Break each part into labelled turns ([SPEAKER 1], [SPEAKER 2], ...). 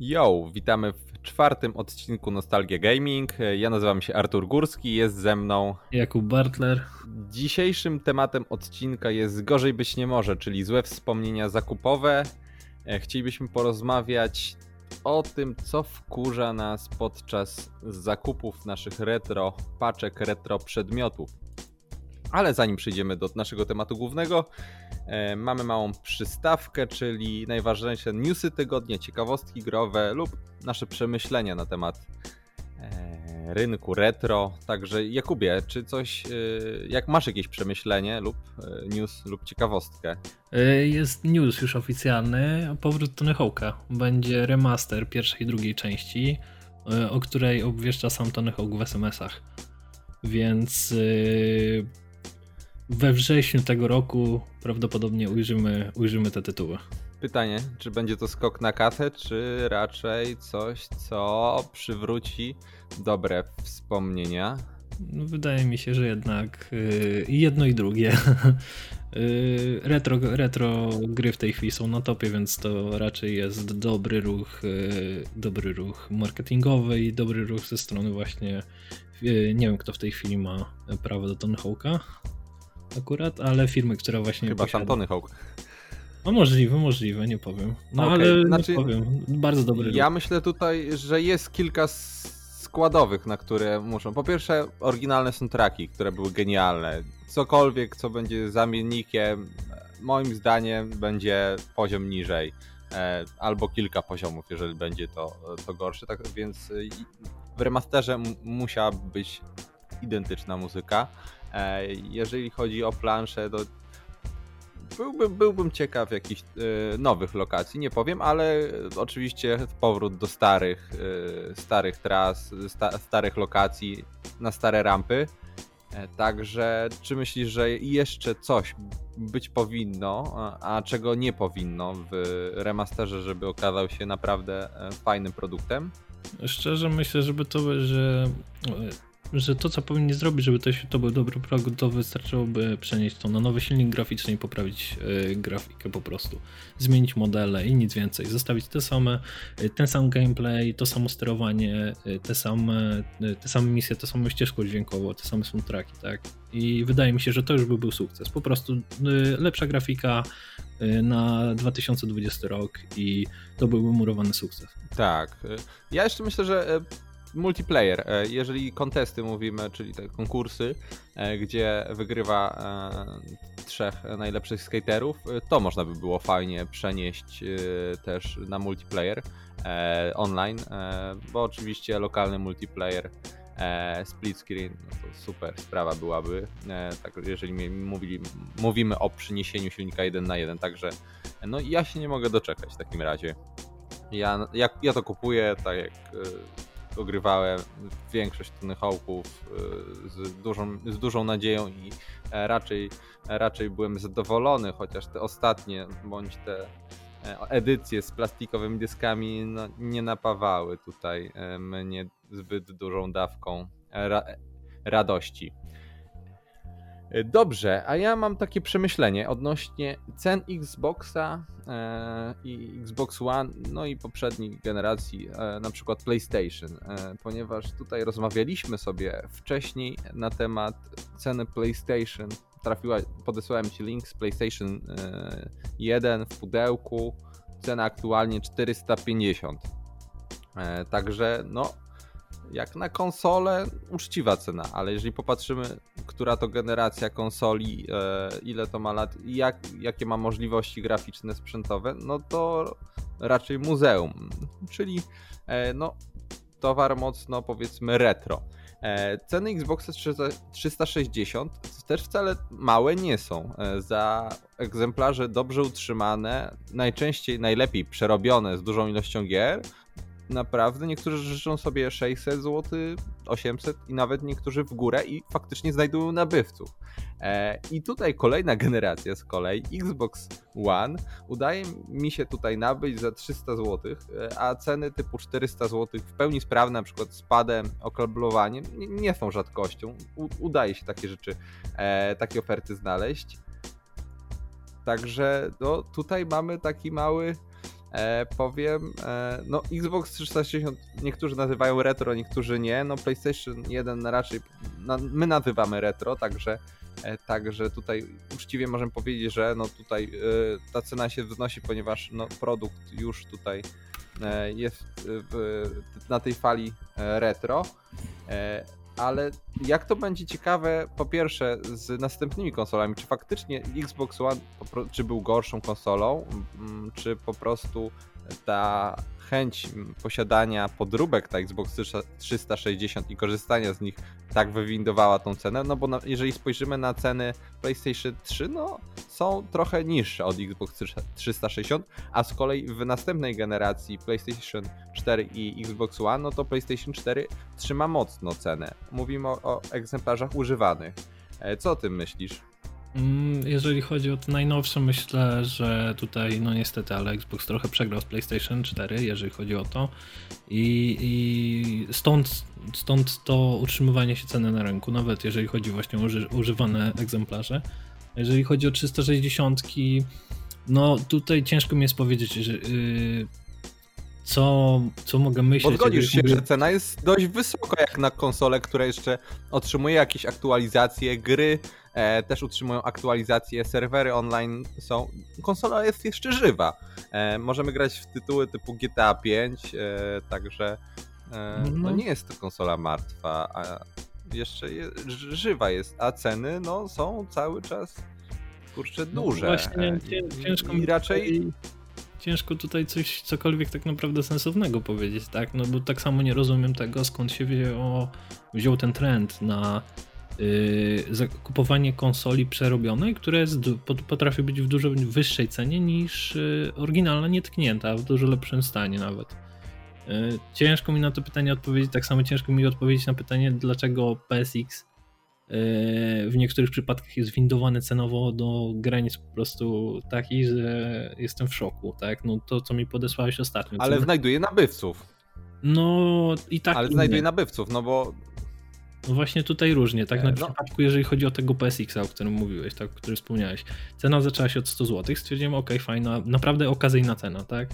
[SPEAKER 1] Yo, witamy w czwartym odcinku Nostalgia Gaming. Ja nazywam się Artur Górski, jest ze mną
[SPEAKER 2] Jakub Bartler.
[SPEAKER 1] Dzisiejszym tematem odcinka jest Gorzej być nie może, czyli złe wspomnienia zakupowe. E, chcielibyśmy porozmawiać o tym, co wkurza nas podczas zakupów naszych retro paczek, retro przedmiotów. Ale zanim przejdziemy do naszego tematu głównego, e, mamy małą przystawkę, czyli najważniejsze newsy tygodnia, ciekawostki growe lub nasze przemyślenia na temat e, rynku retro. Także Jakubie, czy coś, e, jak masz jakieś przemyślenie lub e, news lub ciekawostkę?
[SPEAKER 2] E, Jest news już oficjalny. Powrót Tony Hawk'a. Będzie remaster pierwszej i drugiej części, e, o której obwieszcza sam Tony Hawk w SMS-ach. Więc we wrześniu tego roku prawdopodobnie ujrzymy, ujrzymy te tytuły.
[SPEAKER 1] Pytanie, czy będzie to skok na kasę, czy raczej coś, co przywróci dobre wspomnienia?
[SPEAKER 2] No, Wydaje mi się, że jednak y, jedno i drugie. Y, retro, retro gry w tej chwili są na topie, więc to raczej jest dobry ruch, y, dobry ruch marketingowy i dobry ruch ze strony właśnie. Nie wiem, kto w tej chwili ma prawo do Tony Hawk'a akurat, ale firmy, która właśnie.
[SPEAKER 1] Chyba
[SPEAKER 2] posiada-
[SPEAKER 1] sam Tony Hawk.
[SPEAKER 2] No możliwe, możliwe, nie powiem. No
[SPEAKER 1] Okej,
[SPEAKER 2] ale
[SPEAKER 1] znaczy,
[SPEAKER 2] nie powiem. Bardzo dobry
[SPEAKER 1] Ja
[SPEAKER 2] ruch.
[SPEAKER 1] myślę tutaj, że jest kilka składowych, na które muszą. Po pierwsze, oryginalne soundtracki, które były genialne. Cokolwiek, co będzie zamiennikiem, moim zdaniem będzie poziom niżej. E, albo kilka poziomów, jeżeli będzie to, to gorsze. Tak więc w remasterze musiała być identyczna muzyka. E, jeżeli chodzi o planszę, to Byłbym, byłbym ciekaw jakichś e, nowych lokacji, nie powiem, ale oczywiście powrót do starych, e, starych tras, sta, starych lokacji, na stare rampy. Także czy myślisz, że jeszcze coś być powinno, a, czego nie powinno w remasterze, żeby okazał się naprawdę fajnym produktem?
[SPEAKER 2] Szczerze myślę, żeby to, że, że to, co powinni zrobić, żeby to, to był dobry produkt, to wystarczyłoby przenieść to na nowy silnik graficzny i poprawić e, grafikę po prostu. Zmienić modele i nic więcej. Zostawić te same, e, ten sam gameplay, to samo sterowanie, e, te same, te same misje, tę samą ścieżkę dźwiękową, te same soundtracki, tak? I wydaje mi się, że to już by był sukces. Po prostu lepsza grafika na 2020 rok i to byłby murowany sukces.
[SPEAKER 1] Tak. Ja jeszcze myślę, że multiplayer, e, jeżeli kontesty mówimy, czyli te konkursy, e, gdzie wygrywa e, trzech najlepszych skaterów, to można by było fajnie przenieść też na multiplayer online, bo oczywiście lokalny multiplayer split screen, no to super sprawa byłaby, tak jeżeli mówili, mówimy o przyniesieniu silnika 1 na 1, także no ja się nie mogę doczekać w takim razie. Ja, ja, ja to kupuję, tak jak ogrywałem większość Tony Hawków y, z, dużą, z dużą nadzieją i e, raczej, raczej byłem zadowolony, chociaż te ostatnie bądź te e, edycje z plastikowymi dyskami no, nie napawały tutaj e, mnie zbyt dużą dawką ra, radości. E, Dobrze, a ja mam takie przemyślenie odnośnie cen Xboxa e, i Xbox One, no i poprzednich generacji, e, na przykład PlayStation, e, ponieważ tutaj rozmawialiśmy sobie wcześniej na temat ceny PlayStation. Trafiła, podesłałem Ci link z PlayStation e, 1 w pudełku, cena aktualnie 450. E, także no, jak na konsolę uczciwa cena, ale jeżeli popatrzymy, która to generacja konsoli, e, ile to ma lat i jak, jakie ma możliwości graficzne, sprzętowe, no to raczej muzeum, czyli e, no, towar mocno powiedzmy retro. E, ceny Xboxa 360 też wcale małe nie są. Za egzemplarze dobrze utrzymane, najczęściej najlepiej przerobione z dużą ilością gier, naprawdę niektórzy życzą sobie 600 zł, 800 i nawet niektórzy w górę i faktycznie znajdują nabywców. E, I tutaj kolejna generacja z kolei, Xbox One, udaje mi się tutaj nabyć za 300 zł, e, a ceny typu 400 zł w pełni sprawne, na przykład z padem, okablowaniem, nie, są rzadkością. Udaje się takie rzeczy, e, takie oferty znaleźć. Także no, tutaj mamy taki mały E, powiem, e, no Xbox 360 niektórzy nazywają retro, niektórzy nie, no PlayStation 1 raczej, na, my nazywamy retro, także, e, także tutaj uczciwie możemy powiedzieć, że no tutaj e, ta cena się wznosi, ponieważ no produkt już tutaj e, jest w, na tej fali e, retro. Ale jak to będzie ciekawe, po pierwsze, z następnymi konsolami, czy faktycznie Xbox One, czy był gorszą konsolą, mm, czy po prostu ta chęć posiadania podróbek ta Xbox 360 i korzystania z nich tak wywindowała tą cenę, no bo na, jeżeli spojrzymy na ceny PlayStation 3, no są trochę niższe od Xbox 360, a z kolei w następnej generacji PlayStation 4 i Xbox One, no to PlayStation 4 trzyma mocno cenę. Mówimy o, o egzemplarzach używanych. E, co o tym myślisz?
[SPEAKER 2] Mm, jeżeli chodzi o te najnowsze, myślę, że tutaj, no niestety, ale Xbox trochę przegrał z PlayStation 4, jeżeli chodzi o to. I, i stąd, stąd to utrzymywanie się ceny na rynku, nawet jeżeli chodzi właśnie o uży, używane egzemplarze. Jeżeli chodzi o 360, no tutaj ciężko mi jest powiedzieć, że. Yy, co, co mogę myśleć.
[SPEAKER 1] Podgodzisz się, że cena jest dość wysoka jak na konsolę, która jeszcze otrzymuje jakieś aktualizacje, gry e, też utrzymują aktualizacje, serwery online są. Konsola jest jeszcze żywa. E, możemy grać w tytuły typu GTA 5, e, także e, no. no. nie jest to konsola martwa, a jeszcze je, żywa jest, a ceny no, są cały czas kurczę no duże. No
[SPEAKER 2] właśnie, ciężko I raczej ciężko tutaj coś, cokolwiek tak naprawdę sensownego powiedzieć, tak? No bo tak samo nie rozumiem tego, skąd się wziął, wziął ten trend na yy, zakupowanie konsoli przerobionej, która jest, potrafi być w dużo wyższej cenie niż yy, oryginalna nietknięta, w dużo lepszym stanie nawet. Yy, ciężko mi na to pytanie odpowiedzieć, tak samo ciężko mi odpowiedzieć na pytanie, dlaczego PSX w niektórych przypadkach jest windowany cenowo do granic po prostu takich, że jestem w szoku, tak? No to, co mi podesłałeś ostatnio.
[SPEAKER 1] Ale znajduje nabywców.
[SPEAKER 2] No i tak.
[SPEAKER 1] Ale znajduje nabywców, no bo
[SPEAKER 2] no właśnie tutaj różnie, tak na no. przypadku, jeżeli chodzi o tego PSX-a, o którym mówiłeś, tak, o którym wspomniałeś. Cena zaczęła się od 100 zł, stwierdziłem, ok, fajna, naprawdę okazyjna cena, tak?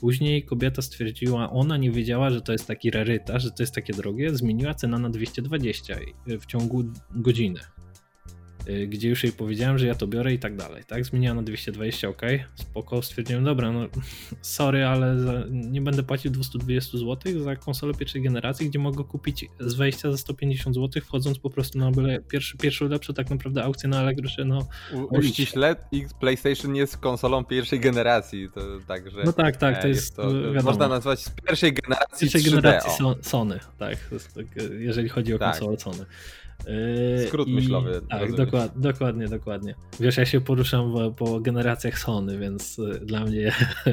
[SPEAKER 2] Później kobieta stwierdziła, ona nie wiedziała, że to jest taki raryta, że to jest takie drogie, zmieniła cenę na 220 w ciągu godziny. Y, gdzie już jej powiedziałem, że ja to biorę i tak dalej, tak? Zmieniła na 220, ok, spoko, stwierdziłem, dobra, no sorry, ale nie będę płacił 220 zł za konsolę pierwszej generacji, gdzie mogę kupić z wejścia za 150 zł, wchodząc po prostu na byle pierwszy, pierwszą lepszą tak naprawdę aukcję na Allegrosie, no...
[SPEAKER 1] U, uściśle, PlayStation jest konsolą pierwszej generacji, to także...
[SPEAKER 2] No tak, tak, to e, jest, jest to,
[SPEAKER 1] wiadomo. Można nazwać z pierwszej generacji
[SPEAKER 2] Pierwszej generacji Sony, tak, tak, jeżeli chodzi o tak. konsolę Sony.
[SPEAKER 1] Yy, Skrót I, myślowy.
[SPEAKER 2] Tak, dokład, dokładnie, dokładnie. Wiesz, ja się poruszam po, po generacjach Sony, więc y, dla mnie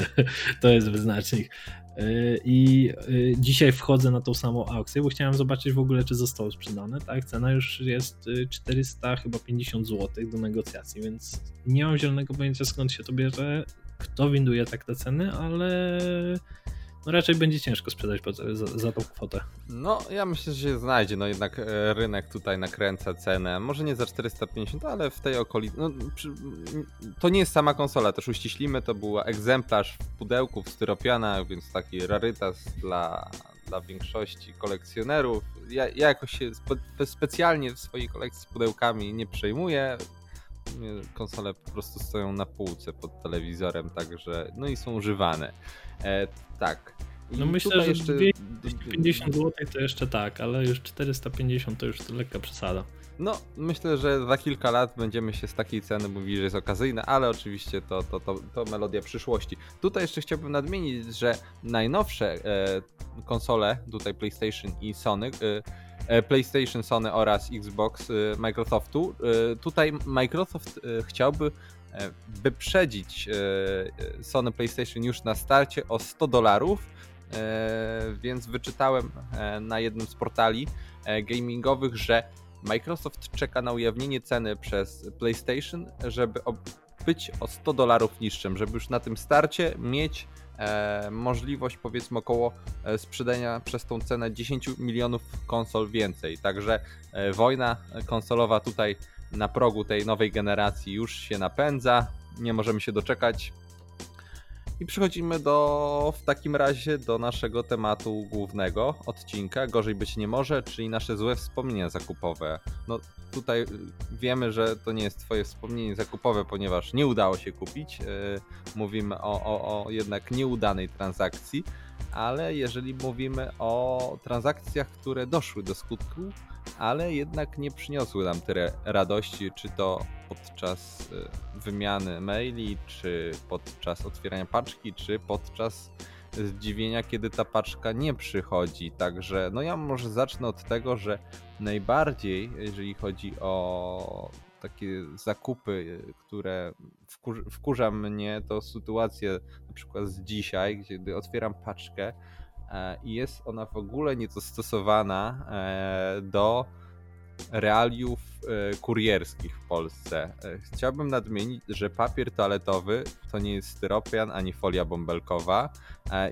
[SPEAKER 2] to jest wyznacznik. Yy, I y, dzisiaj wchodzę na tą samą aukcję, bo chciałem zobaczyć w ogóle, czy zostało sprzedane. Tak, cena już jest 400 y, chyba 50 zł do negocjacji, więc nie mam zielonego pojęcia skąd się to bierze, kto winduje tak te ceny, ale no raczej będzie ciężko sprzedać za, za tą kwotę.
[SPEAKER 1] No, ja myślę, że się znajdzie. No jednak e, rynek tutaj nakręca cenę. Może nie za 450, ale w tej okolicy. No, to nie jest sama konsola, też uściślimy. To był egzemplarz w pudełku w styropianach, więc taki rarytas dla, dla większości kolekcjonerów. Ja, ja jakoś się spe, specjalnie w swojej kolekcji z pudełkami nie przejmuję konsole po prostu stoją na półce pod telewizorem, także no i są używane. E, tak.
[SPEAKER 2] I no myślę, że jeszcze... 250 zł to jeszcze tak, ale już 450 to już to lekka przesada.
[SPEAKER 1] No, myślę, że za kilka lat będziemy się z takiej ceny mówili, że jest okazyjne, ale oczywiście to, to, to, to melodia przyszłości. Tutaj jeszcze chciałbym nadmienić, że najnowsze e, konsole, tutaj PlayStation i Sony, e, e PlayStation, Sony oraz Xbox e, Microsoftu, e, tutaj Microsoft e, chciałby wyprzedzić Sony PlayStation już na starcie o 100 dolarów więc wyczytałem na jednym z portali gamingowych, że Microsoft czeka na ujawnienie ceny przez PlayStation, żeby być o 100 dolarów niższym, żeby już na tym starcie mieć e, możliwość powiedzmy około e, sprzedania przez tą cenę 10 milionów konsol więcej. Także e, wojna konsolowa tutaj na progu tej nowej generacji już się napędza. Nie możemy się doczekać. I przechodzimy do w takim razie do naszego tematu głównego odcinka. Gorzej być nie może, czyli nasze złe wspomnienia zakupowe. No tutaj wiemy, że to nie jest twoje wspomnienie zakupowe, ponieważ nie udało się kupić. Yy, mówimy o, o, o jednak nieudanej transakcji, ale jeżeli mówimy o transakcjach, które doszły do skutku, ale jednak nie przyniosły nam tyle radości, czy to podczas y, wymiany maili, czy podczas otwierania paczki, czy podczas zdziwienia, kiedy ta paczka nie przychodzi. Także no ja może zacznę od tego, że najbardziej, jeżeli chodzi o takie zakupy, które wkur wkurza mnie, to sytuacje na przykład z dzisiaj, kiedy otwieram paczkę e, i jest ona w ogóle niedostosowana e, do realiów e, kurierskich w Polsce. Chciałbym nadmienić, że papier toaletowy to nie jest styropian ani folia bąbelkowa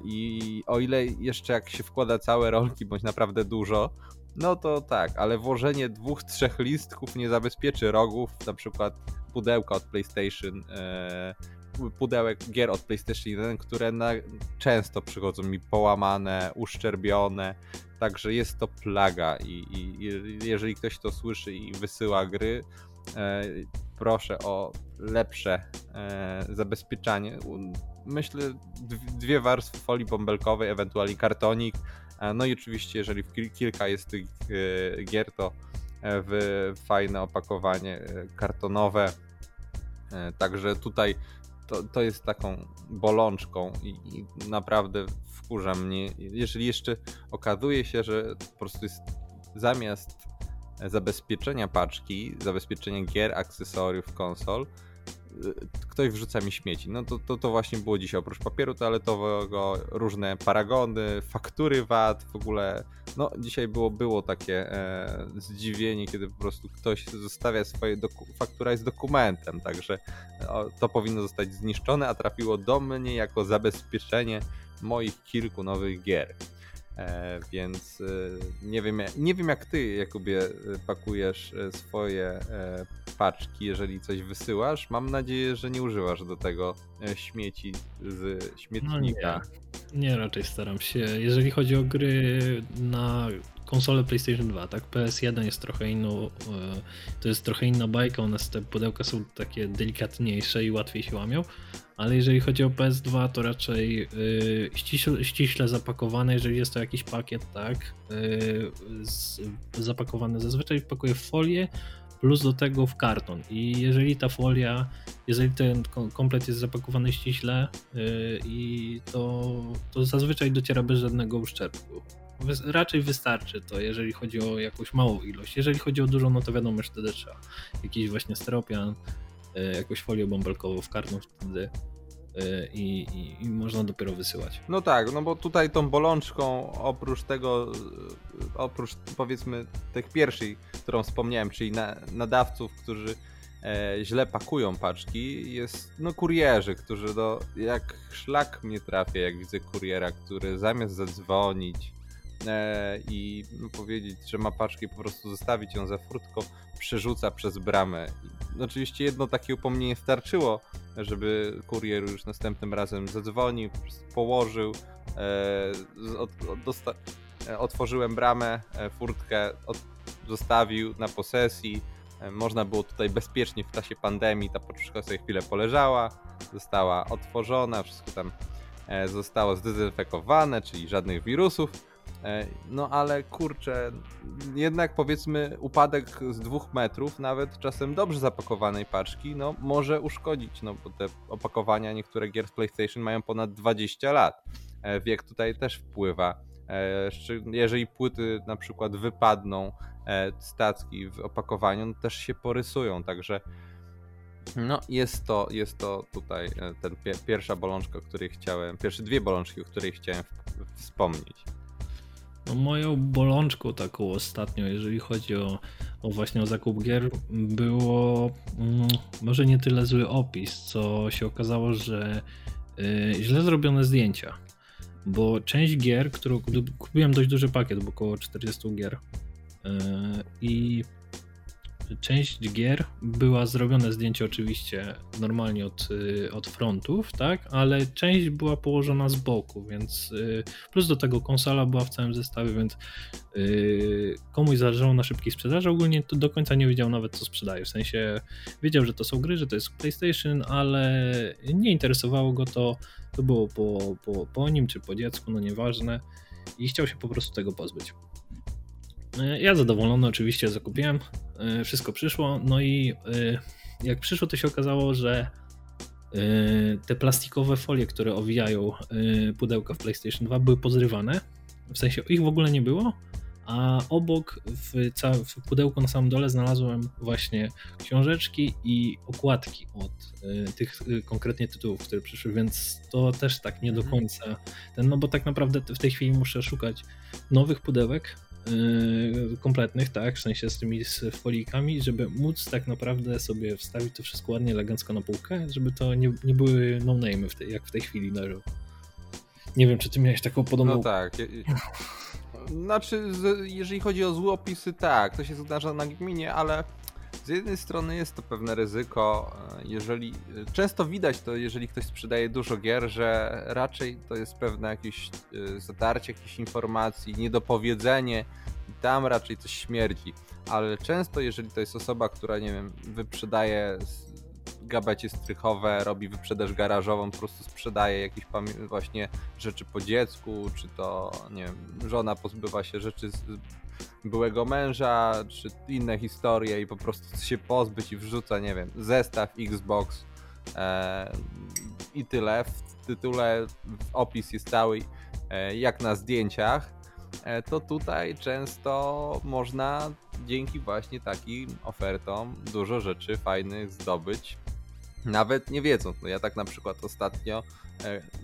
[SPEAKER 1] i o ile jeszcze jak się wkłada całe rolki, bądź naprawdę dużo, no to tak, ale włożenie dwóch, trzech listków nie zabezpieczy rogów, na przykład pudełka od PlayStation, pudełek gier od PlayStation 1, które na, często przychodzą mi połamane, uszczerbione, Także jest to plaga i, i, i jeżeli ktoś to słyszy i wysyła gry, e, proszę o lepsze e, zabezpieczanie. Myślę dwie warstwy folii bąbelkowej, ewentualnie kartonik. E, no i oczywiście, jeżeli kilka jest tych e, gier, to e, w fajne opakowanie kartonowe. Także tutaj to, to jest taką bolączką i, i naprawdę wkurza mnie. Jeżeli jeszcze okazuje się, że po prostu jest zamiast zabezpieczenia paczki, zabezpieczenia gier, akcesoriów, konsol, ktoś wrzuca mi śmieci. No to, to, to właśnie było dzisiaj. Oprócz papieru toaletowego, różne paragony, faktury VAT, w ogóle. No dzisiaj było, było takie e, zdziwienie, kiedy po prostu ktoś zostawia swoje faktura z dokumentem, także to powinno zostać zniszczone, a trafiło do mnie jako zabezpieczenie moich kilku nowych gier. E, więc e, nie wiem, nie wiem jak ty, Jakubie, e, pakujesz swoje paczki, jeżeli coś wysyłasz. Mam nadzieję, że nie używasz do tego śmieci z śmietnika.
[SPEAKER 2] No nie. raczej staram się. Jeżeli chodzi o gry na konsolę PlayStation 2, tak? PS1 jest trochę inną, to jest trochę inna bajka, one te pudełka są takie delikatniejsze i łatwiej się łamią, ale jeżeli chodzi o PS2, to raczej yy, ściśle, ściśle zapakowane, jeżeli jest to jakiś pakiet, tak, yy, z, zapakowany zazwyczaj pakuje w folię, plus do tego w karton. I jeżeli ta folia, jeżeli ten komplet jest zapakowany ściśle, yy, i to, to zazwyczaj dociera bez żadnego uszczerbku. Raczej wystarczy to, jeżeli chodzi o jakąś małą ilość. Jeżeli chodzi o dużą, no to wiadomo, że wtedy trzeba jakiś właśnie steropian, E, jakąś folię bąbelkową w karton wtedy i, i, i, można dopiero wysyłać.
[SPEAKER 1] No tak, no bo tutaj tą bolączką oprócz tego, e, oprócz powiedzmy tych pierwszej, którą wspomniałem, czyli na, nadawców, którzy e, źle pakują paczki, jest no kurierzy, którzy do, jak szlak mnie trafia, jak widzę kuriera, który zamiast zadzwonić i no, powiedzieć, że ma paczki, po prostu zostawić ją za furtką, przerzuca przez bramę. I oczywiście jedno takie upomnienie starczyło, żeby kurier już następnym razem zadzwonił, położył, e, e, otworzyłem bramę, e, furtkę zostawił na posesji. E, można było tutaj bezpiecznie w czasie pandemii, ta poczuszka sobie chwilę poleżała, została otworzona, wszystko tam e, zostało zdezynfekowane, czyli żadnych wirusów. E, no ale kurczę, jednak powiedzmy upadek z dwóch metrów, nawet czasem dobrze zapakowanej paczki, no może uszkodzić, no bo te opakowania niektóre gier z PlayStation mają ponad 20 lat. E, wiek tutaj też wpływa. E, jeżeli płyty na przykład wypadną stacki w opakowaniu, no też się porysują, także No, jest to, jest to tutaj ten pie, pierwsza bolączka, o której chciałem, pierwsze dwie bolączki, o której chciałem wspomnieć.
[SPEAKER 2] No moją bolączką taką ostatnio, jeżeli chodzi o, o właśnie o zakup gier, było mm, może nie tyle zły opis, co się okazało, że y, źle zrobione zdjęcia. Bo część gier, którą kupiłem dość duży pakiet, bo około 40 gier. Y, I część gier była zrobione zdjęcie oczywiście normalnie od, y, od frontów, tak, ale część była położona z boku, więc y, plus do tego konsola była w całym zestawie, więc y, komuś zależało na szybkiej sprzedaży, ogólnie to do końca nie wiedział nawet co sprzedaje, w sensie wiedział, że to są gry, że to jest PlayStation, ale nie interesowało go to, to było po, po, po nim czy po dziecku, no nieważne. I chciał się po prostu tego pozbyć. E, ja zadowolony oczywiście zakupiłem, e, wszystko przyszło, no i e, jak przyszło to się okazało, że te plastikowe folie, które owijają pudełka w PlayStation 2 były pozrywane, w sensie ich w ogóle nie było, a obok w, w pudełku na samym dole znalazłem właśnie książeczki i okładki od tych konkretnie tytułów, które przyszły, więc to też tak nie do mhm. końca ten, no bo tak naprawdę w tej chwili muszę szukać nowych pudełek, kompletnych, tak, w sensie z tymi z folikami, żeby móc tak naprawdę sobie wstawić to wszystko ładnie, elegancko na półkę, żeby to nie, nie były no-name'y, w jak w tej chwili leżą. Nie wiem, czy ty miałeś taką podobną...
[SPEAKER 1] No tak. Znaczy, jeżeli chodzi o złopisy, tak, to się zdarza na gminie, ale z jednej strony jest to pewne ryzyko, e, jeżeli często widać to, jeżeli ktoś sprzedaje dużo gier, że raczej to jest pewne jakieś e, zatarcie jakichś informacji, niedopowiedzenie i tam raczej coś śmierdzi. Ale często, jeżeli to jest osoba, która, nie wiem, wyprzedaje gabecie strychowe, robi wyprzedaż garażową, po prostu sprzedaje jakieś właśnie rzeczy po dziecku, czy to, nie wiem, żona pozbywa się rzeczy byłego męża, czy inne historie i po prostu się pozbyć i wrzuca, nie wiem, zestaw Xbox e, i tyle. W tytule opis jest cały e, jak na zdjęciach, e, to tutaj często można dzięki właśnie takim ofertom dużo rzeczy fajnych zdobyć nawet nie wiedząc. No ja tak na przykład ostatnio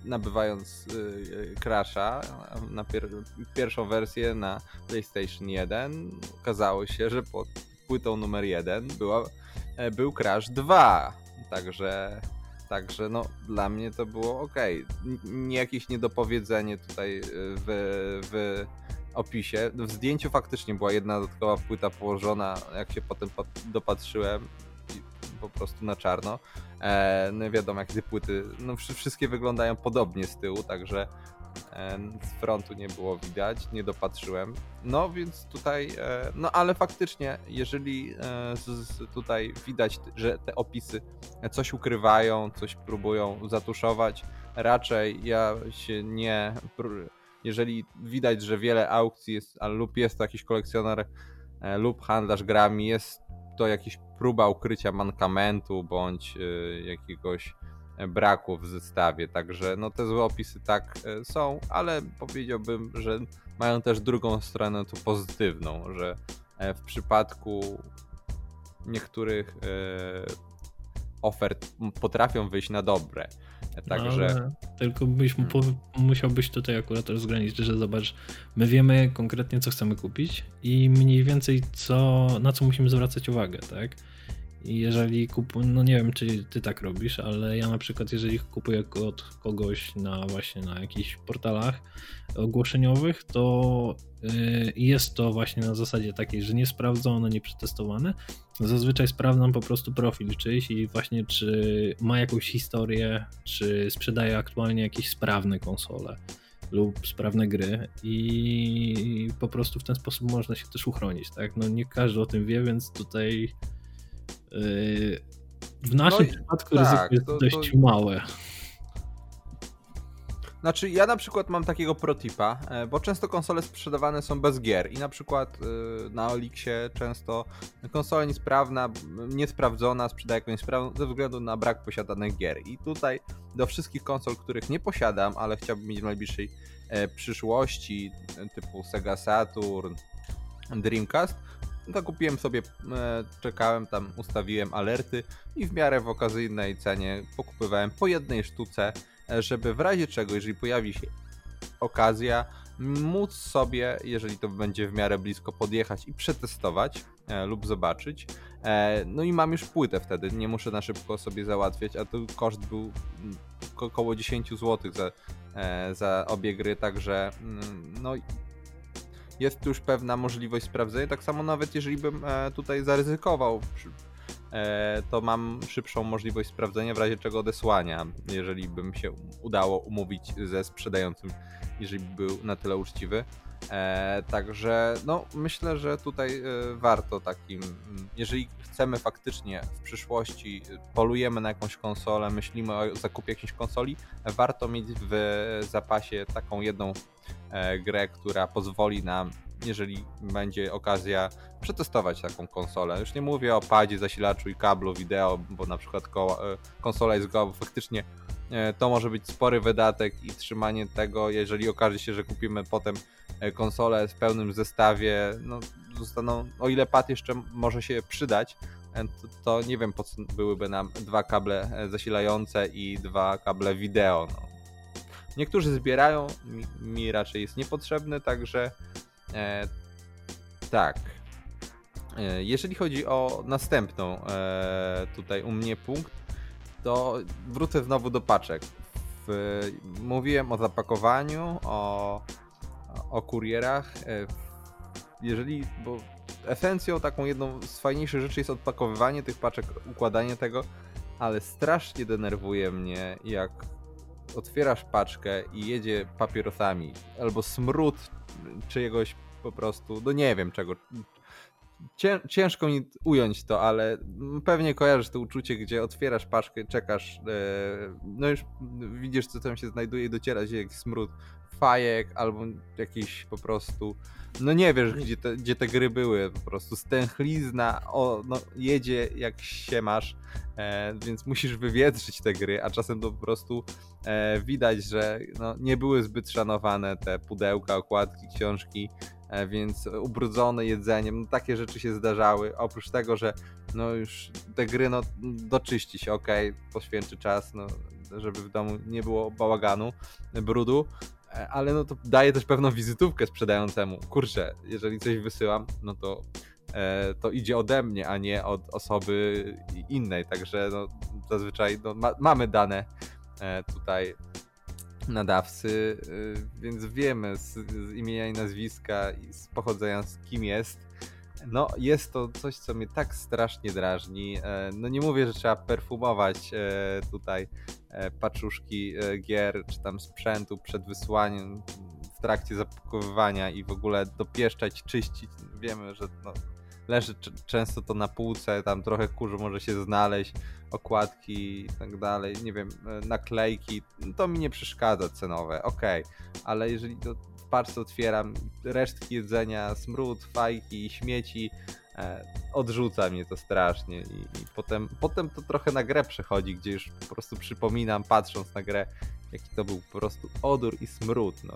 [SPEAKER 1] nabywając e, Crasha na pier pierwszą wersję na PlayStation 1 okazało się, że pod płytą numer 1 była, e, był Crash 2. Także Także no, dla mnie to było ok. Nie jakieś niedopowiedzenie tutaj w, w opisie. W zdjęciu faktycznie była jedna dodatkowa płyta położona, jak się potem dopatrzyłem, po prostu na czarno. E, no wiadomo, jak płyty, no wszystkie wyglądają podobnie z tyłu, także e, z frontu nie było widać, nie dopatrzyłem. No więc tutaj, e, no ale faktycznie, jeżeli e, tutaj widać, że te opisy coś ukrywają, coś próbują zatuszować, raczej ja się nie. Jeżeli widać, że wiele aukcji jest, lub jest to jakiś kolekcjoner lub handlarz grami, jest to jakiś próba ukrycia mankamentu bądź y, jakiegoś braku w zestawie. Także no te złe opisy tak y, są, ale powiedziałbym, że mają też drugą stronę tu pozytywną, że e, w przypadku niektórych e, ofert potrafią wyjść na dobre. Także. Ale
[SPEAKER 2] tylko byś hmm. musiałbyś tutaj akurat rozgraniczyć, że zobacz, my wiemy konkretnie, co chcemy kupić i mniej więcej co, na co musimy zwracać uwagę, tak? I jeżeli kupuję, no nie wiem, czy ty tak robisz, ale ja na przykład, jeżeli kupuję od kogoś na właśnie na jakichś portalach ogłoszeniowych, to y, jest to właśnie na zasadzie takiej, że nie sprawdzone, nie przetestowane. Zazwyczaj sprawdzam po prostu profil czyjś i właśnie czy ma jakąś historię, czy sprzedaje aktualnie jakieś sprawne konsole lub sprawne gry i po prostu w ten sposób można się też uchronić, tak? No nie każdy o tym wie, więc tutaj w naszym no przypadku tak, ryzyko jest to, dość to... małe.
[SPEAKER 1] Znaczy, ja na przykład mam takiego protipa, e, bo często konsole sprzedawane są bez gier i na przykład e, na Olixie często konsola niesprawna, niesprawdzona sprzedaje jako niesprawną ze względu na brak posiadanych gier. I tutaj do wszystkich konsol, których nie posiadam, ale chciałbym mieć w najbliższej e, przyszłości, typu Sega Saturn, Dreamcast, zakupiłem sobie, e, czekałem tam, ustawiłem alerty i w miarę w okazyjnej cenie pokupywałem po jednej sztuce, żeby w razie czego, jeżeli pojawi się okazja, móc sobie, jeżeli to będzie w miarę blisko, podjechać i przetestować e, lub zobaczyć. E, no i mam już płytę wtedy, nie muszę na szybko sobie załatwiać, a to koszt był mm, około 10 zł za, e, za obie gry, także mm, no jest tu już pewna możliwość sprawdzenia. Tak samo nawet jeżeli bym e, tutaj zaryzykował, to mam szybszą możliwość sprawdzenia, w razie czego odesłania, jeżeli bym się udało umówić ze sprzedającym, jeżeli był na tyle uczciwy. E, także no, myślę, że tutaj warto takim, jeżeli chcemy faktycznie w przyszłości, polujemy na jakąś konsolę, myślimy o zakupie jakiejś konsoli, warto mieć w zapasie taką jedną E, grę, która pozwoli nam, jeżeli będzie okazja, przetestować taką konsolę. Już nie mówię o padzie, zasilaczu i kablu wideo, bo na przykład e, konsola jest goła, bo faktycznie e, to może być spory wydatek i trzymanie tego, jeżeli okaże się, że kupimy potem konsolę w pełnym zestawie, no zostaną, o ile pad jeszcze może się przydać, to, to nie wiem po co byłyby nam dwa kable zasilające i dwa kable wideo. No Niektórzy zbierają, mi, mi raczej jest niepotrzebny, także e, tak. E, jeżeli chodzi o następną e, tutaj u mnie punkt, to wrócę znowu do paczek. W, mówiłem o zapakowaniu, o, o kurierach. E, jeżeli, bo esencją taką jedną z fajniejszych rzeczy jest odpakowywanie tych paczek, układanie tego, ale strasznie denerwuje mnie, jak otwierasz paczkę i jedzie papierosami, albo smród czyjegoś po prostu, no nie wiem czego. Ciężko mi ująć to, ale pewnie kojarzysz to uczucie, gdzie otwierasz paczkę, czekasz, e, no już widzisz co tam się znajduje dociera się jakiś smród fajek albo jakiś po prostu no nie wiesz, gdzie te, gdzie te gry były, po prostu stęchlizna, o, no, jedzie jak się masz, e, więc musisz wywietrzyć te gry, a czasem to po prostu e, widać, że no, nie były zbyt szanowane te pudełka, okładki, książki, więc ubrudzone jedzeniem, no, takie rzeczy się zdarzały, oprócz tego, że no już te gry no, doczyści się, ok, poświęczy czas, no, żeby w domu nie było bałaganu, brudu, E, ale no to daje też pewną wizytówkę sprzedającemu. Kurczę, jeżeli coś wysyłam, no to e, to idzie ode mnie, a nie od osoby innej, także no, zazwyczaj no, ma, mamy dane e, tutaj nadawcy, więc wiemy z, z imienia i nazwiska i z pochodzenia z kim jest. No, jest to coś, co mnie tak strasznie drażni. No nie mówię, że trzeba perfumować tutaj E, paczuszki e, gier czy tam sprzętu przed wysłaniem w trakcie zapakowywania i w ogóle dopieszczać, czyścić. Wiemy, że no, leży często to na półce, tam trochę kurzu może się znaleźć, okładki i tak dalej, nie wiem, e, naklejki, to mi nie przeszkadza cenowe, ok, ale jeżeli to w parce otwieram resztki jedzenia, smród, fajki, śmieci, E, odrzuca mnie to strasznie i, i, potem, potem to trochę na grę przechodzi, gdzie już po prostu przypominam, patrząc na grę, jaki to był po prostu odór i smród. No.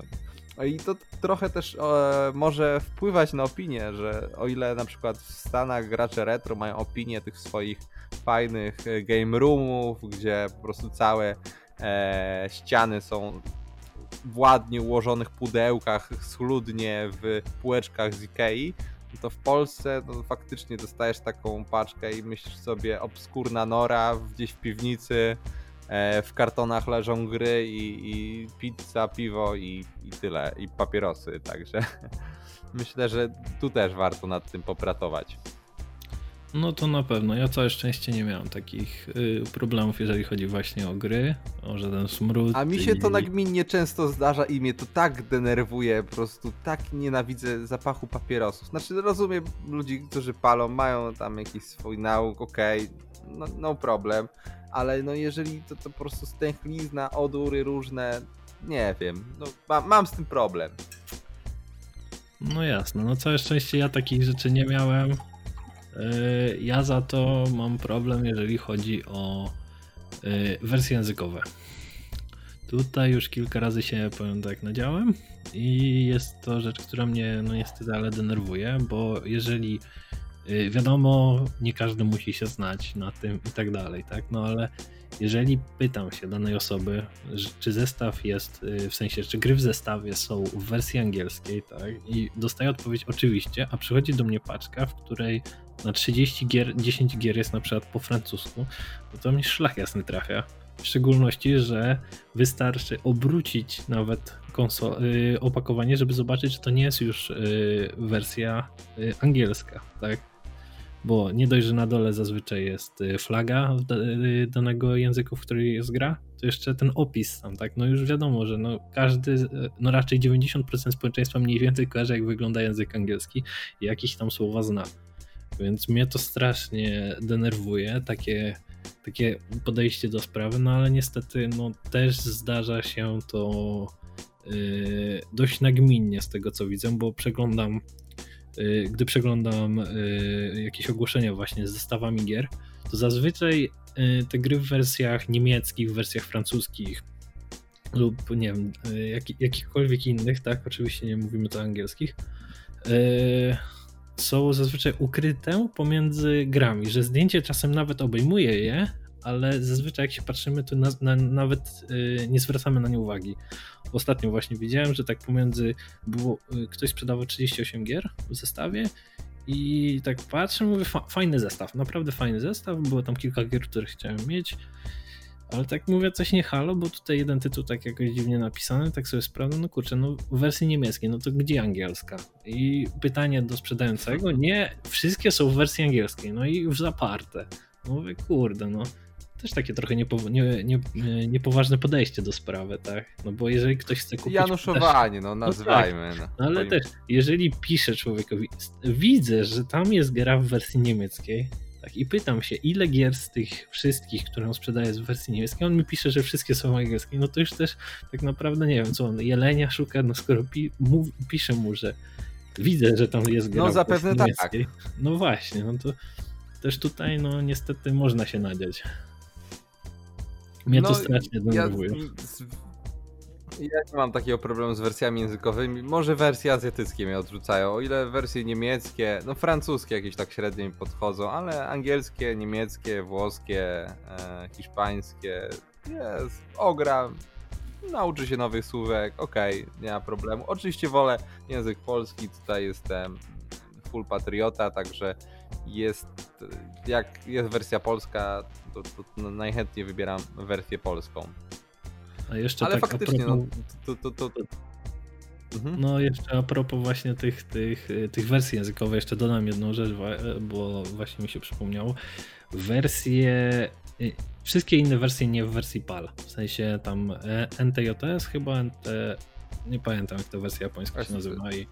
[SPEAKER 1] No I to trochę też e, może wpływać na opinię, że o ile na przykład w Stanach gracze retro mają opinię tych swoich fajnych e, game roomów, gdzie po prostu całe e, ściany są w ładnie ułożonych pudełkach, schludnie w półeczkach z Ikei, to w Polsce no, faktycznie dostajesz taką paczkę i myślisz sobie obskurna nora gdzieś w piwnicy, w kartonach leżą gry i, i pizza, piwo i, i tyle, i papierosy, także myślę, że tu też warto nad tym popratować.
[SPEAKER 2] No to na pewno. Ja całe szczęście nie miałem takich y, problemów, jeżeli chodzi właśnie o gry, o żaden smród.
[SPEAKER 1] A mi się i... to nagminnie często zdarza i mnie to tak denerwuje, po prostu tak nienawidzę zapachu papierosów. Znaczy rozumiem ludzi, którzy palą, mają tam jakiś swój nauk, okej, okay, no, no problem, ale no jeżeli to, to po prostu stęchlizna, odury różne, nie wiem, no ma, mam z tym problem.
[SPEAKER 2] No jasne, no całe szczęście ja takich rzeczy nie miałem. E, ja za to mam problem, jeżeli chodzi o e, wersje językowe. Tutaj już kilka razy się, powiem tak, nadziałem i jest to rzecz, która mnie no niestety ale denerwuje, bo jeżeli Y, wiadomo, nie każdy musi się znać na tym i tak dalej, tak? No ale jeżeli pytam się danej osoby, czy zestaw jest, y, w sensie, czy gry w zestawie są w wersji angielskiej, tak? I dostaję odpowiedź oczywiście, a przychodzi do mnie paczka, w której na 30 gier, 10 gier jest na przykład po francusku, no to mi szlak jasny trafia. W szczególności, że wystarczy obrócić nawet y, opakowanie, żeby zobaczyć, że to nie jest już wersja angielska, tak? Bo nie dość, że na dole zazwyczaj jest y, flaga y, danego języka, w którym jest gra, to jeszcze ten opis tam, tak? No już wiadomo, że no każdy, y, no raczej 90% społeczeństwa mniej więcej kojarzy, jak wygląda język angielski i jakieś tam słowa zna. Więc mnie to strasznie denerwuje, takie, takie podejście do sprawy, no ale niestety no też zdarza się to yy, dość nagminnie z tego co widzę, bo przeglądam gdy przeglądam y, jakieś ogłoszenia właśnie z zestawami gier, to zazwyczaj y, te gry w wersjach niemieckich, w wersjach francuskich lub nie wiem, jak, jakichkolwiek innych, tak, oczywiście nie mówimy to angielskich, są zazwyczaj ukryte pomiędzy grami, że zdjęcie czasem nawet obejmuje je, ale zazwyczaj jak się patrzymy, to na, na, nawet y, nie zwracamy na nie uwagi. Ostatnio właśnie widziałem, że tak pomiędzy było, ktoś sprzedawał 38 gier w zestawie i tak patrzę, mówię, fa fajny zestaw, naprawdę fajny zestaw, było tam kilka gier, które chciałem mieć, ale tak mówię, coś nie halo, bo tutaj jeden tytuł tak jakoś dziwnie napisany, tak sobie sprawdzę, no kurczę, no w wersji niemieckiej, no to gdzie angielska? I pytanie do sprzedającego, nie, wszystkie są w wersji angielskiej, no i już zaparte. Mówię, kurde, no też takie trochę niepo, nie, nie, niepoważne podejście do sprawy, tak? No bo jeżeli ktoś chce kupić...
[SPEAKER 1] Januszowanie, no nazwajmy.
[SPEAKER 2] No, tak. no ale też, jeżeli piszę człowiekowi, widzę, że tam jest gra w wersji niemieckiej, tak, i pytam się, ile gier z tych wszystkich, które on sprzedaje w wersji niemieckiej, on mi pisze, że wszystkie są angielskie, no to już też tak naprawdę nie wiem, co on, jelenia szuka, no skoro pi, pisze mu, że widzę, że tam jest gra
[SPEAKER 1] No zapewne tak.
[SPEAKER 2] No właśnie, no to też tutaj no niestety można się nadziać. Mnie no, to strasznie denerwuje. Ja,
[SPEAKER 1] ja nie mam takiego problemu z wersjami językowymi. Może wersje azjatyckie mnie odrzucają. O ile wersje niemieckie, no francuskie jakieś tak średnio mi podchodzą, ale angielskie, niemieckie, włoskie, e, hiszpańskie, jest, ogra, nauczy się nowych słówek, okej, okay, nie ma problemu. Oczywiście wolę język polski, tutaj jestem full patriota, także jest, jak jest wersja polska, to, to najchętniej wybieram wersję polską.
[SPEAKER 2] A jeszcze Ale tak faktycznie, no, propos... no, to, to, to, Mhm. No jeszcze a propos właśnie tych, tych, tych wersji językowych, jeszcze dodam jedną rzecz, bo właśnie mi się przypomniało. Wersje, y, wszystkie inne wersje nie w wersji PAL, w sensie tam e, NTJS chyba, NT, nie pamiętam jak ta wersja japońska się nazywa. I,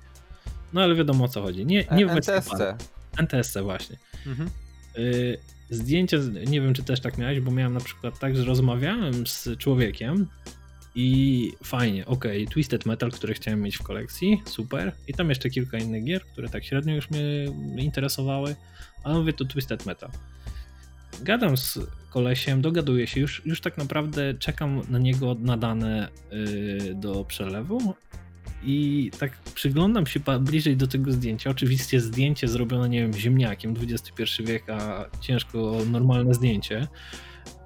[SPEAKER 2] no ale wiadomo o co chodzi. Nie, nie w wersji NTSC. PAL. NTSC właśnie. Mhm. Y, zdjęcie, nie wiem czy też tak miałeś, bo miałem na przykład tak, że rozmawiałem z człowiekiem i fajnie, ok, Twisted Metal, który chciałem mieć w kolekcji, super. I tam jeszcze kilka innych gier, które tak średnio już mnie interesowały, ale mówię to Twisted Metal. Gadam z kolesiem, dogaduję się, już, już tak naprawdę czekam na niego na dane yy, do przelewu i tak przyglądam się bliżej do tego zdjęcia. Oczywiście zdjęcie zrobione, nie wiem, ziemniakiem, XXI wiek, a ciężko normalne zdjęcie.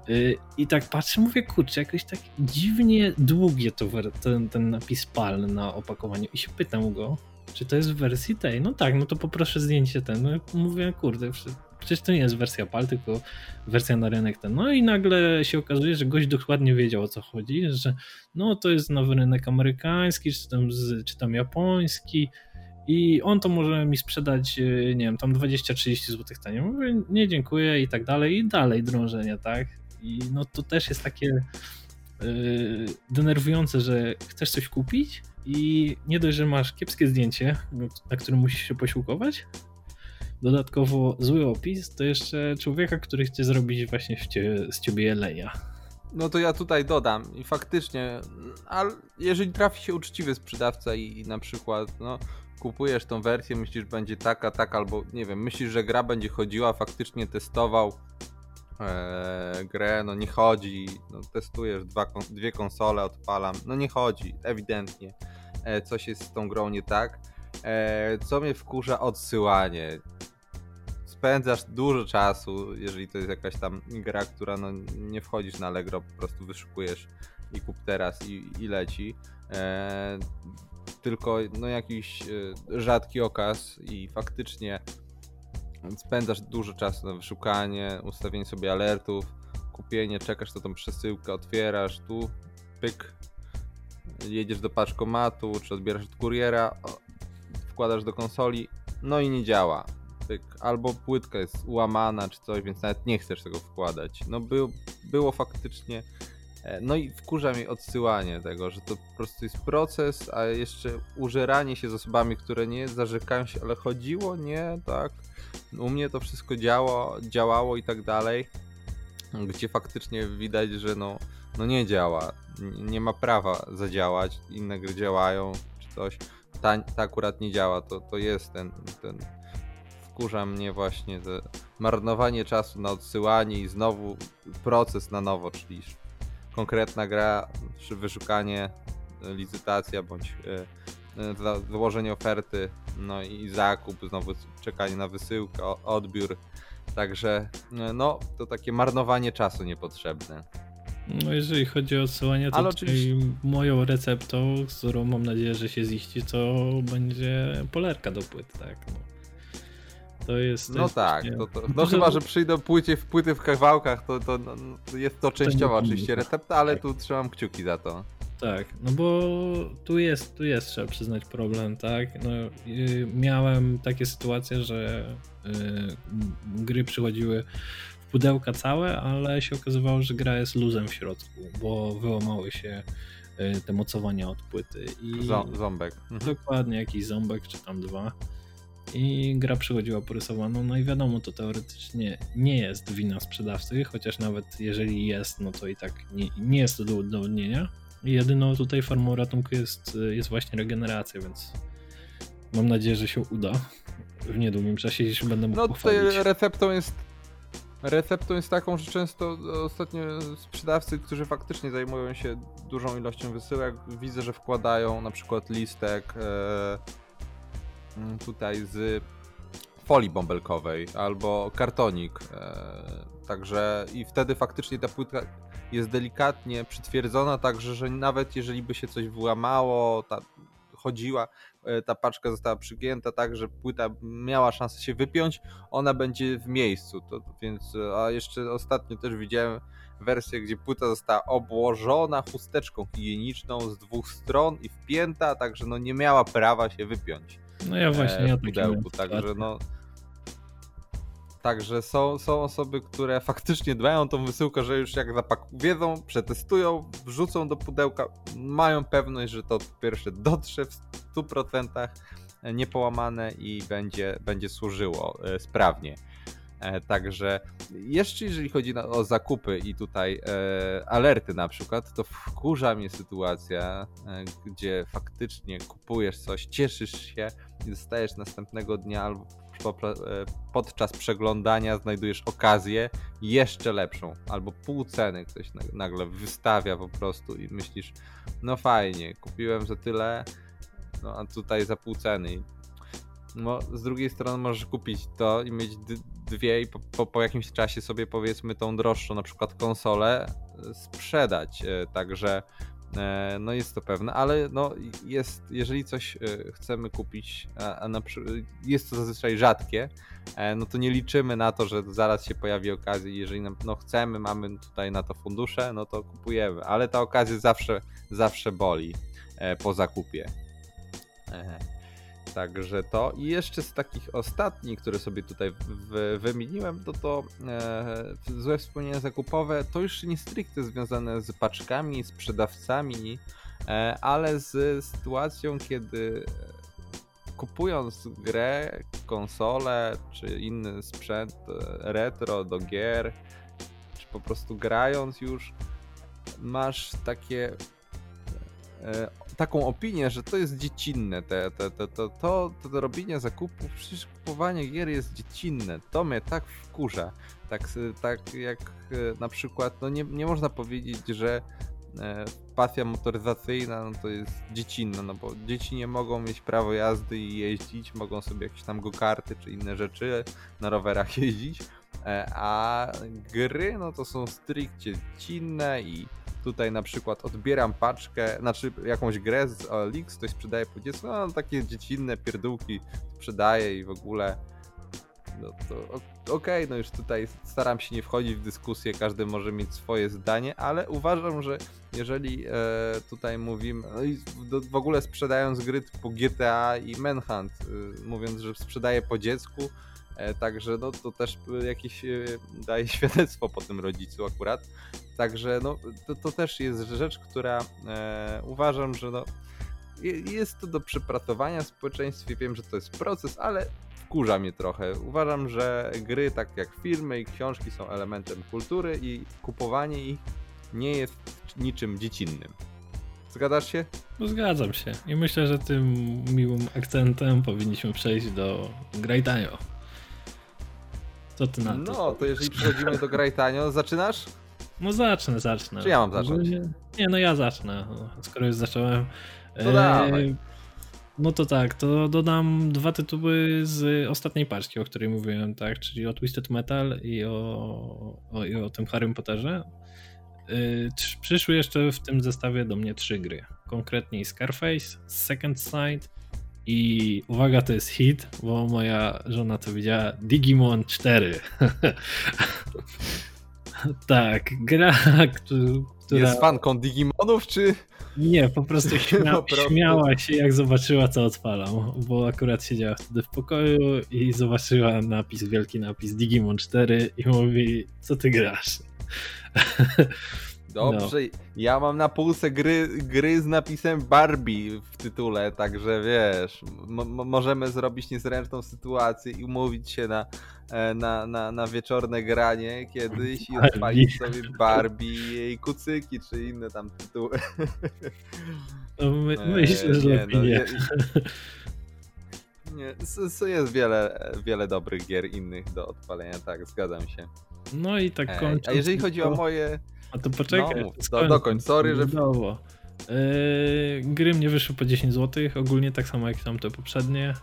[SPEAKER 2] Y, I tak patrzę, mówię, kurczę, jakoś tak dziwnie długie to ten, ten napis PAL na opakowaniu. I się pytam go, czy to jest w wersji tej? No tak, no to poproszę zdjęcie ten. No mówię, kurde, przecież to nie jest wersja PAL, tylko wersja na rynek ten. No i nagle się okazuje, że gość dokładnie wiedział o co chodzi, że no to jest nowy rynek amerykański, czy tam, czy tam japoński i on to może mi sprzedać, e, nie wiem, tam 20-30 zł taniej. Mówię, nie dziękuję i tak dalej, i dalej drążenia, tak? I no to też jest takie yy, denerwujące, że chcesz coś kupić i nie dość, że masz kiepskie zdjęcie, na którym musisz się posiłkować, dodatkowo zły opis, to jeszcze człowieka, który chce zrobić właśnie z ciebie jelenia.
[SPEAKER 1] No to ja tutaj dodam i faktycznie, ale jeżeli trafi się uczciwy sprzedawca i, i na przykład no, kupujesz tą wersję, myślisz, że będzie taka, tak, albo nie wiem, myślisz, że gra będzie chodziła, faktycznie testował e, grę, no nie chodzi, no, testujesz dwa, dwie konsole, odpalam, no nie chodzi, ewidentnie e, coś jest z tą grą nie tak. E, co mnie wkurza, odsyłanie spędzasz dużo czasu, jeżeli to jest jakaś tam gra, która no, nie wchodzisz na Allegro, po prostu wyszukujesz i kup teraz i, i leci. E, tylko no jakiś e, rzadki okaz i faktycznie spędzasz dużo czasu na wyszukanie, ustawienie sobie alertów, kupienie, czekasz na tą przesyłkę, otwierasz tu, pyk, jedziesz do paczkomatu, czy odbierasz od kuriera, wkładasz do konsoli, no i nie działa. Albo płytka jest ułamana, czy coś, więc nawet nie chcesz tego wkładać. No by, było faktycznie. e, No i wkurza mnie odsyłanie tego, że to po prostu jest proces, a jeszcze użeranie się z osobami, które nie zarzekają się, ale chodziło, nie, tak. U mnie to wszystko działo, działało i tak dalej, gdzie faktycznie widać, że no, no nie działa, nie ma prawa zadziałać, inne gry działają, czy coś, ta, ta akurat nie działa, to, to jest ten, ten, wkurza mnie właśnie te marnowanie czasu na odsyłanie i znowu proces na nowo, czyli konkretna gra, czy wyszukanie, e, licytacja, bądź e, e, złożenie oferty, no i zakup, znowu czekanie na wysyłkę, odbiór, także no, to takie marnowanie czasu niepotrzebne.
[SPEAKER 2] No jeżeli chodzi o odsyłanie, to
[SPEAKER 1] oczywiście-
[SPEAKER 2] moją receptą, z którą mam nadzieję, że się ziści, to będzie polerka do płyt, tak. No. To jest. To
[SPEAKER 1] No
[SPEAKER 2] jest
[SPEAKER 1] tak,
[SPEAKER 2] właśnie-
[SPEAKER 1] to, to, no chyba, że przyjdą płycie w płyty w kawałkach, to, to, no, to jest to częściowa oczywiście recepta, ale
[SPEAKER 2] Tak.
[SPEAKER 1] tu trzymam kciuki za to.
[SPEAKER 2] Tak, no bo tu jest, tu jest, trzeba przyznać, problem, tak. No, y, miałem takie sytuacje, że y, m- gry przychodziły w pudełka całe, ale się okazywało, że gra jest luzem w środku, bo wyłamały się y, te mocowania od płyty. I
[SPEAKER 1] ząbek. Mhm.
[SPEAKER 2] dokładnie jakiś ząbek, czy tam dwa. I gra przychodziła porysowaną, no i wiadomo, to teoretycznie nie jest wina sprzedawcy, chociaż nawet jeżeli jest, no to i tak nie, nie jest to do udowodnienia. Jedyną tutaj formą ratunku jest, jest właśnie regeneracja, więc mam nadzieję, że się uda w niedługim czasie, jeśli będę mógł
[SPEAKER 1] No tutaj receptą jest receptą jest taką, że często ostatnio sprzedawcy, którzy faktycznie zajmują się dużą ilością wysyłek, widzę, że wkładają na przykład listek e, tutaj z folii bąbelkowej albo kartonik. E, także i wtedy faktycznie ta płytka jest delikatnie przytwierdzona, także że nawet jeżeli by się coś wyłamało, ta chodziła, e, ta paczka została przygięta tak, że płyta miała szansę się wypiąć, ona będzie w miejscu. To, więc, e, a jeszcze ostatnio też widziałem wersję, gdzie płyta została obłożona chusteczką higieniczną z dwóch stron i wpięta, także no nie miała prawa się wypiąć
[SPEAKER 2] No ja właśnie,
[SPEAKER 1] e,
[SPEAKER 2] ja
[SPEAKER 1] pudełku, także no Także są, są osoby, które faktycznie dbają o tą wysyłkę, że już jak zapak wiedzą, przetestują, wrzucą do pudełka, mają pewność, że to po pierwsze dotrze w 100% niepołamane i będzie, będzie służyło e, sprawnie. E, Także jeszcze jeżeli chodzi o zakupy i tutaj e, alerty na przykład, to wkurza mnie sytuacja, e, gdzie faktycznie kupujesz coś, cieszysz się i dostajesz następnego dnia albo po, podczas przeglądania znajdujesz okazję jeszcze lepszą, albo pół ceny ktoś na- nagle wystawia po prostu i myślisz, no fajnie, kupiłem za tyle, no a tutaj za pół ceny. No, z drugiej strony możesz kupić to i mieć dwie i po, po, po jakimś czasie sobie powiedzmy tą droższą na przykład konsolę e, sprzedać, e, także e, no jest to pewne, ale no jest, jeżeli coś chcemy kupić, a, a na, jest to zazwyczaj rzadkie, no to nie liczymy na to, że zaraz się pojawi okazja jeżeli nam, no chcemy, mamy tutaj na to fundusze, no to kupujemy, ale ta okazja zawsze, zawsze boli po zakupie. Także to. I jeszcze z takich ostatnich, które sobie tutaj w, wymieniłem, to to e, złe wspomnienia zakupowe to już nie stricte związane z paczkami, sprzedawcami, e, ale z sytuacją, kiedy e, kupując grę, konsolę czy inny sprzęt e, retro do gier, czy po prostu grając już, masz takie taką opinię, że to jest dziecinne, te, te, te, to, to, to robienie zakupów, przecież kupowanie gier jest dziecinne, to mnie tak wkurza, tak, tak jak e, na przykład, no nie, nie można powiedzieć, że e, pasja motoryzacyjna no to jest dziecinna, no bo dzieci nie mogą mieć prawo jazdy i jeździć, mogą sobie jakieś tam go-karty czy inne rzeczy na rowerach jeździć, e, a gry no to są stricte dziecinne i tutaj na przykład odbieram paczkę, znaczy jakąś grę z OLX, ktoś sprzedaje po dziecku, no takie dziecinne pierdółki sprzedaje i w ogóle no to okej, no już tutaj staram się nie wchodzić w dyskusję, każdy może mieć swoje zdanie, ale uważam, że jeżeli e, tutaj mówimy, no i w, ogóle sprzedając gry typu GTA i Manhunt, e, mówiąc, że sprzedaje po dziecku, e, także no to też e, jakieś e, daje świadectwo po tym rodzicu akurat. Także no to, to też jest rzecz, która e, uważam, że no je- jest to do przepracowania w społeczeństwie. Wiem, że to jest proces, ale wkurza mnie trochę. Uważam, że gry, tak jak filmy i książki, są elementem kultury i kupowanie ich nie jest niczym dziecinnym. Zgadzasz się?
[SPEAKER 2] No zgadzam się. I myślę, że tym miłym akcentem powinniśmy przejść do Grajtanio. Co ty na to?
[SPEAKER 1] No, to jeżeli przechodzimy do Grajtanio, zaczynasz?
[SPEAKER 2] No zacznę, zacznę.
[SPEAKER 1] Czy ja mam zacząć?
[SPEAKER 2] Nie, no ja zacznę. Skoro już zacząłem.
[SPEAKER 1] To dawaj.
[SPEAKER 2] No to tak, to dodam dwa tytuły z ostatniej paczki, o której mówiłem, tak, czyli o Twisted Metal i o, o, i o tym Harrym Potterze. Yy, Przyszły jeszcze w tym zestawie do mnie trzy gry. Konkretniej Scarface, Second Sight i uwaga, to jest hit, bo moja żona to widziała Digimon 4. tak, gra, któ- która...
[SPEAKER 1] Jest fanką Digimonów, czy...
[SPEAKER 2] Nie, po prostu, śmia
[SPEAKER 1] Po prostu.
[SPEAKER 2] śmiała się jak zobaczyła co odpalam, bo akurat siedziała wtedy w pokoju i zobaczyła napis, wielki napis Digimon 4 i mówi, co ty grasz?
[SPEAKER 1] Dobrze, ja mam na półce gry, gry z napisem Barbie w tytule, także wiesz, mo- mo- możemy zrobić niezręczną sytuację i umówić się na, e, na, na, na wieczorne granie kiedyś i odpalić sobie Barbie i jej kucyki, czy inne tam tytuły.
[SPEAKER 2] No, my,
[SPEAKER 1] E,
[SPEAKER 2] myślę, że lepiej nie.
[SPEAKER 1] je- Nie, s- s- jest wiele, wiele dobrych gier innych do odpalenia, tak, zgadzam się.
[SPEAKER 2] No i tak
[SPEAKER 1] E,
[SPEAKER 2] kończąc.
[SPEAKER 1] A jeżeli chodzi o moje...
[SPEAKER 2] A to poczekaj.
[SPEAKER 1] No, mów, do- dokończ, sorry, że-
[SPEAKER 2] Udało. Yy, gry mnie wyszły po 10 zł, ogólnie tak samo jak tam te poprzednie.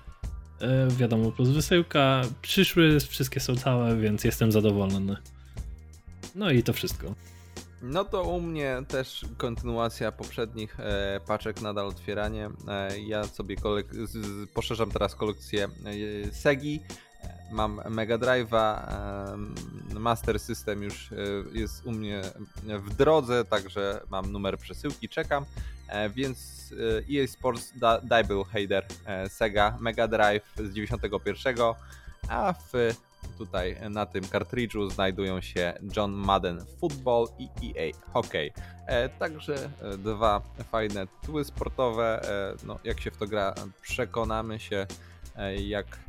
[SPEAKER 2] Yy, wiadomo, plus wysyłka. Przyszły, wszystkie są całe, więc jestem zadowolony. No i to wszystko.
[SPEAKER 1] No to u mnie też kontynuacja poprzednich e, paczek, nadal otwieranie. E, ja sobie kolek- z, z, poszerzam teraz kolekcję e, Segi. E, Mam Mega Drive'a, e, Master System już e, jest u mnie w drodze, także mam numer przesyłki, czekam. E, więc e, EA Sports da, Double Header e, Sega Mega Drive z 91, a w Tutaj na tym kartridżu znajdują się John Madden Football i EA Hockey. E, także e, dwa fajne tytuły sportowe. E, no, jak się w to gra, przekonamy się, e, jak e,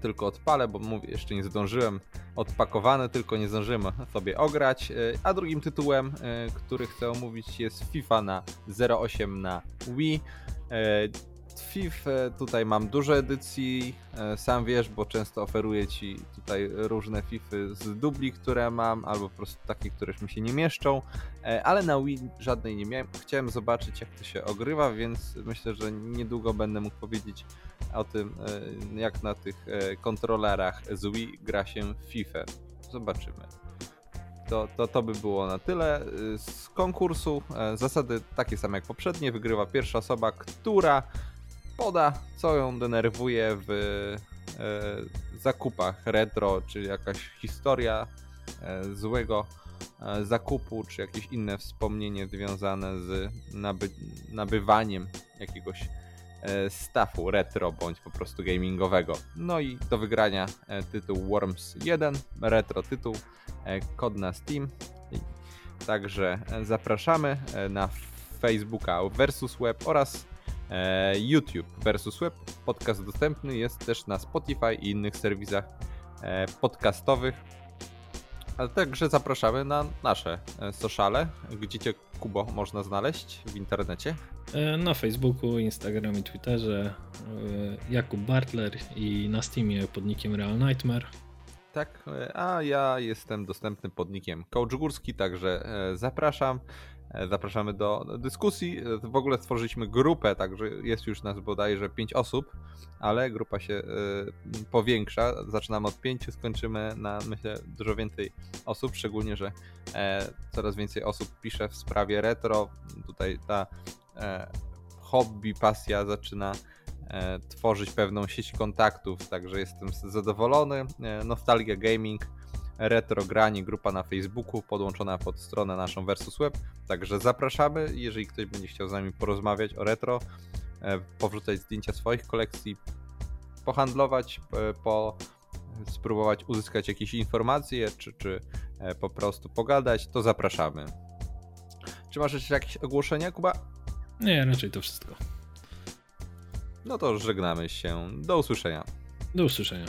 [SPEAKER 1] tylko odpalę, bo mówię, jeszcze nie zdążyłem. Odpakowane, tylko nie zdążyłem sobie ograć. E, a drugim tytułem, e, który chcę omówić, jest FIFA na 08 na Wii. E, FIFA tutaj mam dużo edycji, e, sam wiesz, bo często oferuję ci tutaj różne FIFA z dubli, które mam, albo po prostu takie, które mi się nie mieszczą, e, ale na Wii żadnej nie miałem. Chciałem zobaczyć, jak to się ogrywa, więc myślę, że niedługo będę mógł powiedzieć o tym, e, jak na tych e, kontrolerach z Wii gra się FIFA. Zobaczymy. To, to, to by było na tyle y, z konkursu. E, Zasady takie same jak poprzednie. Wygrywa pierwsza osoba, która poda, co ją denerwuje w e, zakupach retro, czy jakaś historia e, złego e, zakupu, czy jakieś inne wspomnienie związane z naby, nabywaniem jakiegoś e, stafu retro, bądź po prostu gamingowego. No i do wygrania e, tytuł Worms 1, retro tytuł, e, kod na Steam. Także zapraszamy na Facebooka Versus Web oraz YouTube versus Web. Podcast dostępny jest też na Spotify i innych serwisach e, podcastowych. Ale także zapraszamy na nasze e, sociale, gdzie cię Kubo można znaleźć w internecie.
[SPEAKER 2] E, Na Facebooku, Instagramie, Twitterze e, Jakub Bartler i na Steamie pod nickiem Real Nightmare.
[SPEAKER 1] Tak, e, a ja jestem dostępny pod nickiem Coach Górski, także e, zapraszam. E, zapraszamy do dyskusji. E, W ogóle stworzyliśmy grupę, także jest już nas bodajże 5 osób, ale grupa się e, powiększa. Zaczynamy od 5, skończymy na myślę dużo więcej osób, szczególnie, że coraz więcej osób pisze w sprawie retro. Tutaj ta hobby, pasja zaczyna tworzyć pewną sieć kontaktów, także jestem zadowolony. Nostalgia Gaming, retro granie, grupa na Facebooku podłączona pod stronę naszą Versus Web, także zapraszamy, jeżeli ktoś będzie chciał z nami porozmawiać o retro, e, powrzucać zdjęcia swoich kolekcji, pohandlować, e, po spróbować uzyskać jakieś informacje, czy, czy e, po prostu pogadać, to zapraszamy. Czy masz jeszcze jakieś ogłoszenia, Kuba?
[SPEAKER 2] Nie, raczej to wszystko.
[SPEAKER 1] No to żegnamy się. Do usłyszenia.
[SPEAKER 2] Do usłyszenia.